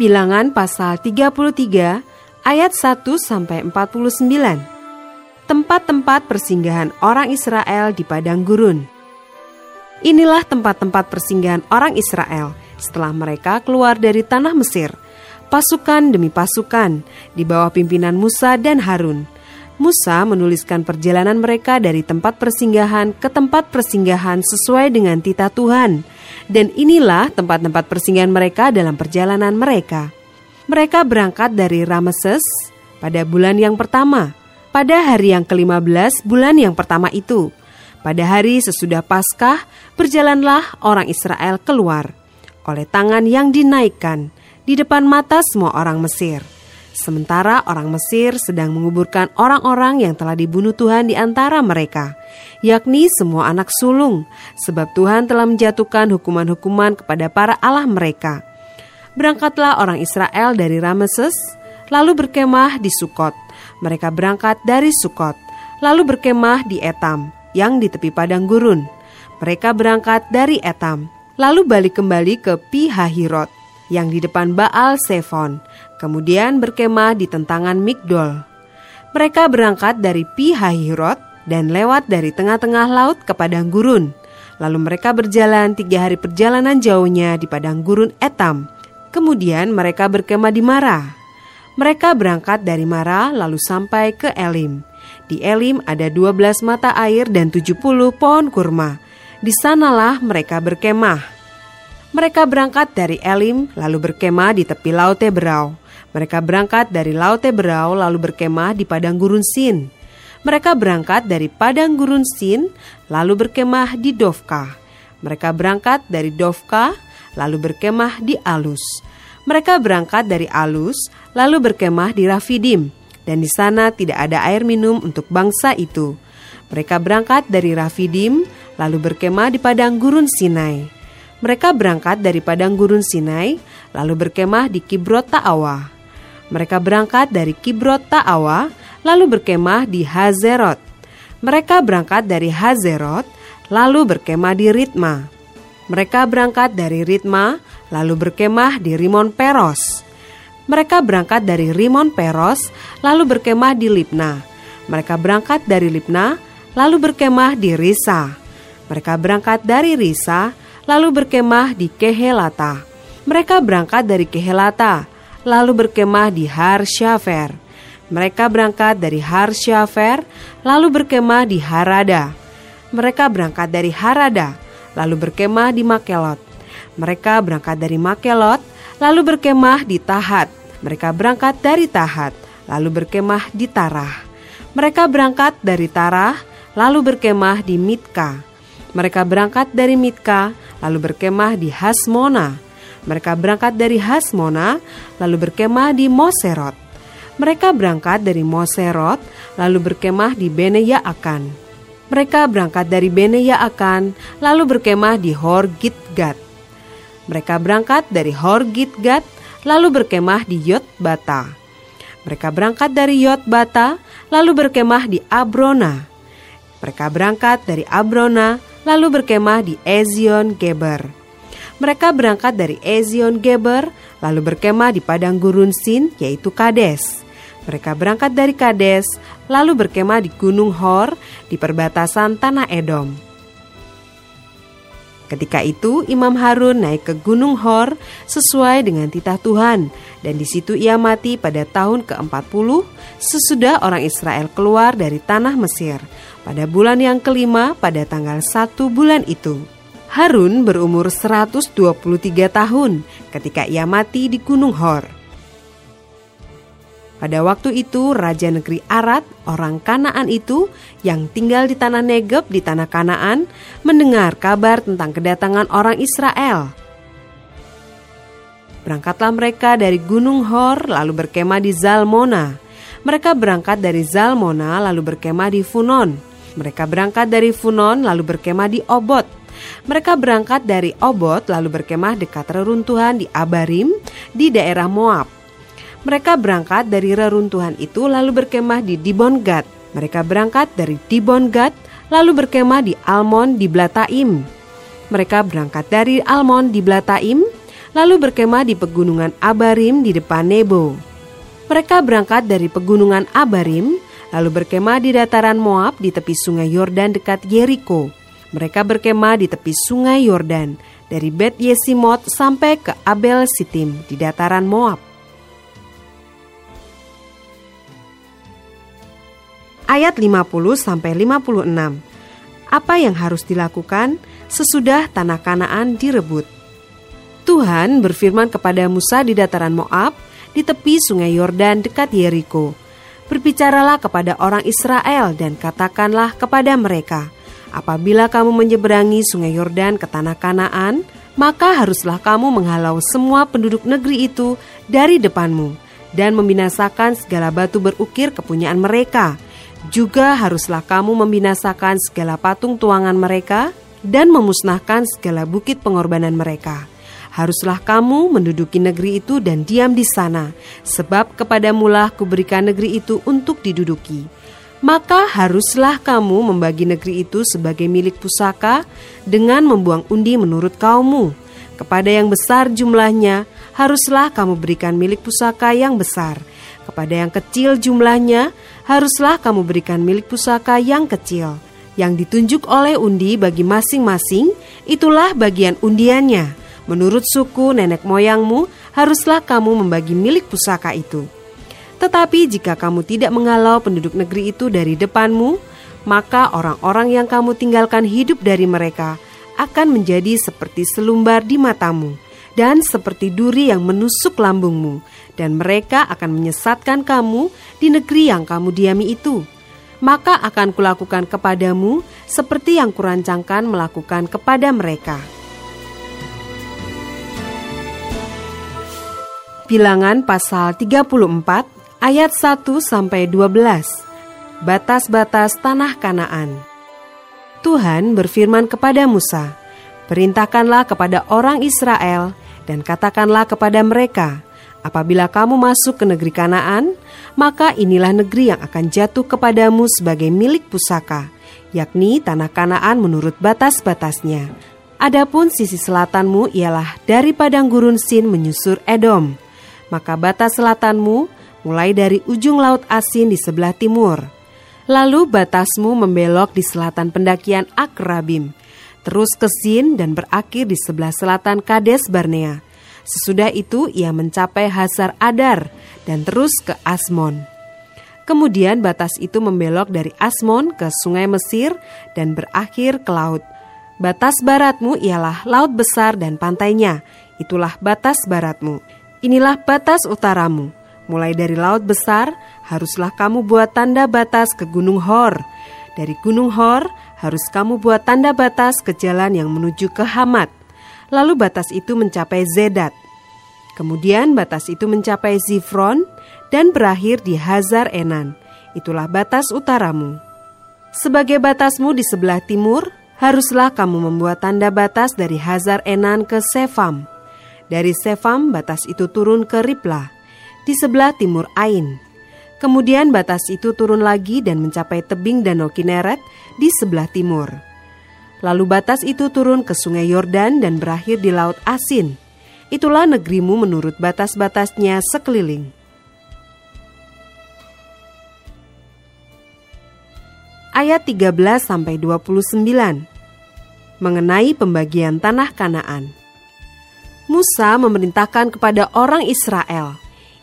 Bilangan pasal 33 ayat 1 sampai 49. Tempat-tempat persinggahan orang Israel di padang gurun. Inilah tempat-tempat persinggahan orang Israel setelah mereka keluar dari tanah Mesir. Pasukan demi pasukan di bawah pimpinan Musa dan Harun. Musa menuliskan perjalanan mereka dari tempat persinggahan ke tempat persinggahan sesuai dengan titah Tuhan dan inilah tempat-tempat persinggahan mereka dalam perjalanan mereka. Mereka berangkat dari Rameses pada bulan yang pertama, pada hari yang ke-15 bulan yang pertama itu. Pada hari sesudah Paskah, berjalanlah orang Israel keluar oleh tangan yang dinaikkan di depan mata semua orang Mesir. Sementara orang Mesir sedang menguburkan orang-orang yang telah dibunuh Tuhan di antara mereka, yakni semua anak sulung, sebab Tuhan telah menjatuhkan hukuman-hukuman kepada para Allah mereka. Berangkatlah orang Israel dari Rameses, lalu berkemah di Sukot. Mereka berangkat dari Sukot, lalu berkemah di Etam, yang di tepi padang gurun. Mereka berangkat dari Etam, lalu balik kembali ke Pihahirot, yang di depan Baal Sefon kemudian berkemah di tentangan Migdol. Mereka berangkat dari Pihahirot dan lewat dari tengah-tengah laut ke padang gurun. Lalu mereka berjalan tiga hari perjalanan jauhnya di padang gurun Etam. Kemudian mereka berkemah di Mara. Mereka berangkat dari Mara lalu sampai ke Elim. Di Elim ada 12 mata air dan 70 pohon kurma. Di sanalah mereka berkemah. Mereka berangkat dari Elim lalu berkemah di tepi laut Teberau. Mereka berangkat dari Laut Teberau lalu berkemah di Padang Gurun Sin. Mereka berangkat dari Padang Gurun Sin lalu berkemah di Dovka. Mereka berangkat dari Dovka lalu berkemah di Alus. Mereka berangkat dari Alus lalu berkemah di Rafidim dan di sana tidak ada air minum untuk bangsa itu. Mereka berangkat dari Rafidim lalu berkemah di Padang Gurun Sinai. Mereka berangkat dari Padang Gurun Sinai lalu berkemah di Kibrot Ta'awa. Mereka berangkat dari Kibrot Ta'awa, lalu berkemah di Hazerot. Mereka berangkat dari Hazerot, lalu berkemah di Ritma. Mereka berangkat dari Ritma, lalu berkemah di Rimon Peros. Mereka berangkat dari Rimon Peros, lalu berkemah di Lipna. Mereka berangkat dari Lipna, lalu berkemah di Risa. Mereka berangkat dari Risa, lalu berkemah di Kehelata. Mereka berangkat dari Kehelata, lalu berkemah di Har Syafer. Mereka berangkat dari Har Syafer, lalu berkemah di Harada. Mereka berangkat dari Harada, lalu berkemah di Makelot. Mereka berangkat dari Makelot, lalu berkemah di Tahat. Mereka berangkat dari Tahat, lalu berkemah di Tarah. Mereka berangkat dari Tarah, lalu berkemah di Mitka. Mereka berangkat dari Mitka, lalu berkemah di Hasmona. Mereka berangkat dari Hasmona, lalu berkemah di Moserot. Mereka berangkat dari Moserot, lalu berkemah di Bene Yaakan. Mereka berangkat dari Bene Yaakan, lalu berkemah di Hor Gitgat. Mereka berangkat dari Hor Gitgat, lalu berkemah di Yotbata. Mereka berangkat dari Yotbata, lalu berkemah di Abrona. Mereka berangkat dari Abrona, lalu berkemah di Ezion Geber. Mereka berangkat dari Ezion Geber, lalu berkemah di padang gurun Sin, yaitu Kades. Mereka berangkat dari Kades, lalu berkemah di Gunung Hor, di perbatasan tanah Edom. Ketika itu Imam Harun naik ke Gunung Hor sesuai dengan titah Tuhan dan di situ ia mati pada tahun ke-40 sesudah orang Israel keluar dari tanah Mesir pada bulan yang kelima pada tanggal satu bulan itu. Harun berumur 123 tahun ketika ia mati di Gunung Hor. Pada waktu itu Raja Negeri Arad, orang Kanaan itu yang tinggal di tanah Negeb di tanah Kanaan, mendengar kabar tentang kedatangan orang Israel. Berangkatlah mereka dari Gunung Hor lalu berkemah di Zalmona. Mereka berangkat dari Zalmona lalu berkemah di Funon. Mereka berangkat dari Funon lalu berkemah di Obot. Mereka berangkat dari Obot lalu berkemah dekat reruntuhan di Abarim di daerah Moab. Mereka berangkat dari reruntuhan itu lalu berkemah di Dibon Gad. Mereka berangkat dari Dibon Gad lalu berkemah di Almon di Blataim. Mereka berangkat dari Almon di Blataim lalu berkemah di pegunungan Abarim di depan Nebo. Mereka berangkat dari pegunungan Abarim, lalu berkemah di dataran Moab di tepi sungai Yordan dekat Yeriko. Mereka berkemah di tepi sungai Yordan, dari Bet Yesimot sampai ke Abel Sitim di dataran Moab. Ayat 50 sampai 56. Apa yang harus dilakukan sesudah tanah Kanaan direbut? Tuhan berfirman kepada Musa di dataran Moab, di tepi sungai Yordan dekat Yeriko. Berbicaralah kepada orang Israel dan katakanlah kepada mereka, apabila kamu menyeberangi sungai Yordan ke tanah Kanaan, maka haruslah kamu menghalau semua penduduk negeri itu dari depanmu dan membinasakan segala batu berukir kepunyaan mereka. Juga haruslah kamu membinasakan segala patung tuangan mereka dan memusnahkan segala bukit pengorbanan mereka haruslah kamu menduduki negeri itu dan diam di sana, sebab kepadamulah kuberikan negeri itu untuk diduduki. Maka haruslah kamu membagi negeri itu sebagai milik pusaka dengan membuang undi menurut kaummu. Kepada yang besar jumlahnya, haruslah kamu berikan milik pusaka yang besar. Kepada yang kecil jumlahnya, haruslah kamu berikan milik pusaka yang kecil. Yang ditunjuk oleh undi bagi masing-masing, itulah bagian undiannya Menurut suku nenek moyangmu, haruslah kamu membagi milik pusaka itu. Tetapi jika kamu tidak menghalau penduduk negeri itu dari depanmu, maka orang-orang yang kamu tinggalkan hidup dari mereka akan menjadi seperti selumbar di matamu dan seperti duri yang menusuk lambungmu, dan mereka akan menyesatkan kamu di negeri yang kamu diami itu. Maka akan kulakukan kepadamu seperti yang kurancangkan melakukan kepada mereka.' Bilangan pasal 34 ayat 1 sampai 12. Batas-batas tanah Kanaan. Tuhan berfirman kepada Musa, "Perintahkanlah kepada orang Israel dan katakanlah kepada mereka, apabila kamu masuk ke negeri Kanaan, maka inilah negeri yang akan jatuh kepadamu sebagai milik pusaka, yakni tanah Kanaan menurut batas-batasnya." Adapun sisi selatanmu ialah dari padang gurun Sin menyusur Edom maka batas selatanmu mulai dari ujung laut asin di sebelah timur. Lalu batasmu membelok di selatan pendakian Akrabim, terus ke Sin dan berakhir di sebelah selatan Kades Barnea. Sesudah itu ia mencapai Hazar Adar dan terus ke Asmon. Kemudian batas itu membelok dari Asmon ke sungai Mesir dan berakhir ke laut. Batas baratmu ialah laut besar dan pantainya, itulah batas baratmu. Inilah batas utaramu. Mulai dari laut besar, haruslah kamu buat tanda batas ke Gunung Hor. Dari Gunung Hor, harus kamu buat tanda batas ke jalan yang menuju ke Hamat. Lalu batas itu mencapai Zedat. Kemudian batas itu mencapai Zifron dan berakhir di Hazar Enan. Itulah batas utaramu. Sebagai batasmu di sebelah timur, haruslah kamu membuat tanda batas dari Hazar Enan ke Sefam dari Sefam batas itu turun ke Ripla, di sebelah timur Ain. Kemudian batas itu turun lagi dan mencapai tebing Danau Kineret di sebelah timur. Lalu batas itu turun ke sungai Yordan dan berakhir di Laut Asin. Itulah negerimu menurut batas-batasnya sekeliling. Ayat 13 sampai 29 mengenai pembagian tanah Kanaan. Musa memerintahkan kepada orang Israel,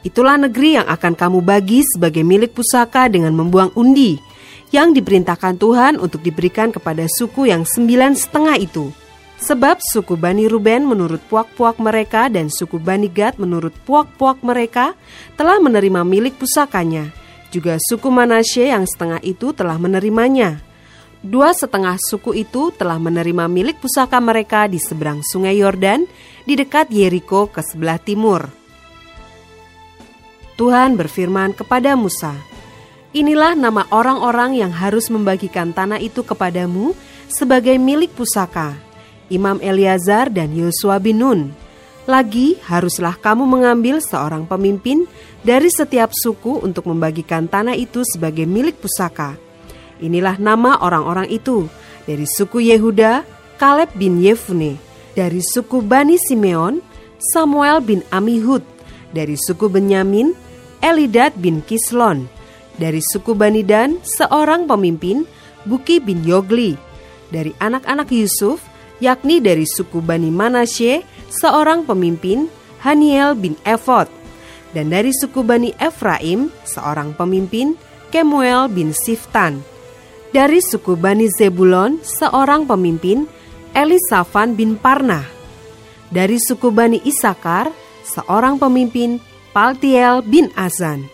Itulah negeri yang akan kamu bagi sebagai milik pusaka dengan membuang undi, yang diperintahkan Tuhan untuk diberikan kepada suku yang sembilan setengah itu. Sebab suku Bani Ruben menurut puak-puak mereka dan suku Bani Gad menurut puak-puak mereka telah menerima milik pusakanya. Juga suku Manasye yang setengah itu telah menerimanya. Dua setengah suku itu telah menerima milik pusaka mereka di seberang sungai Yordan, di dekat Yeriko ke sebelah timur. Tuhan berfirman kepada Musa, Inilah nama orang-orang yang harus membagikan tanah itu kepadamu sebagai milik pusaka, Imam Eliazar dan Yosua bin Nun. Lagi haruslah kamu mengambil seorang pemimpin dari setiap suku untuk membagikan tanah itu sebagai milik pusaka. Inilah nama orang-orang itu. Dari suku Yehuda, Kaleb bin Yefune. Dari suku Bani Simeon, Samuel bin Amihud. Dari suku Benyamin, Elidad bin Kislon. Dari suku Bani Dan, seorang pemimpin, Buki bin Yogli. Dari anak-anak Yusuf, yakni dari suku Bani Manasye, seorang pemimpin, Haniel bin Efod. Dan dari suku Bani Efraim, seorang pemimpin, Kemuel bin Siftan. Dari suku Bani Zebulon, seorang pemimpin, Elisafan bin Parnah. Dari suku Bani Isakar, seorang pemimpin, Paltiel bin Azan.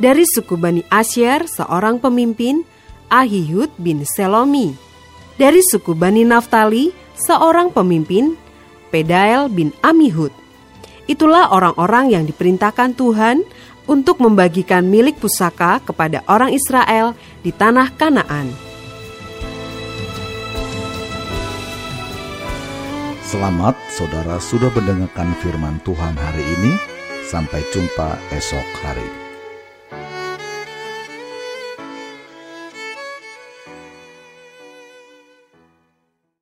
Dari suku Bani Asyer, seorang pemimpin, Ahihud bin Selomi. Dari suku Bani Naftali, seorang pemimpin, Pedael bin Amihud. Itulah orang-orang yang diperintahkan Tuhan untuk membagikan milik pusaka kepada orang Israel di tanah Kanaan. Selamat saudara sudah mendengarkan firman Tuhan hari ini. Sampai jumpa esok hari.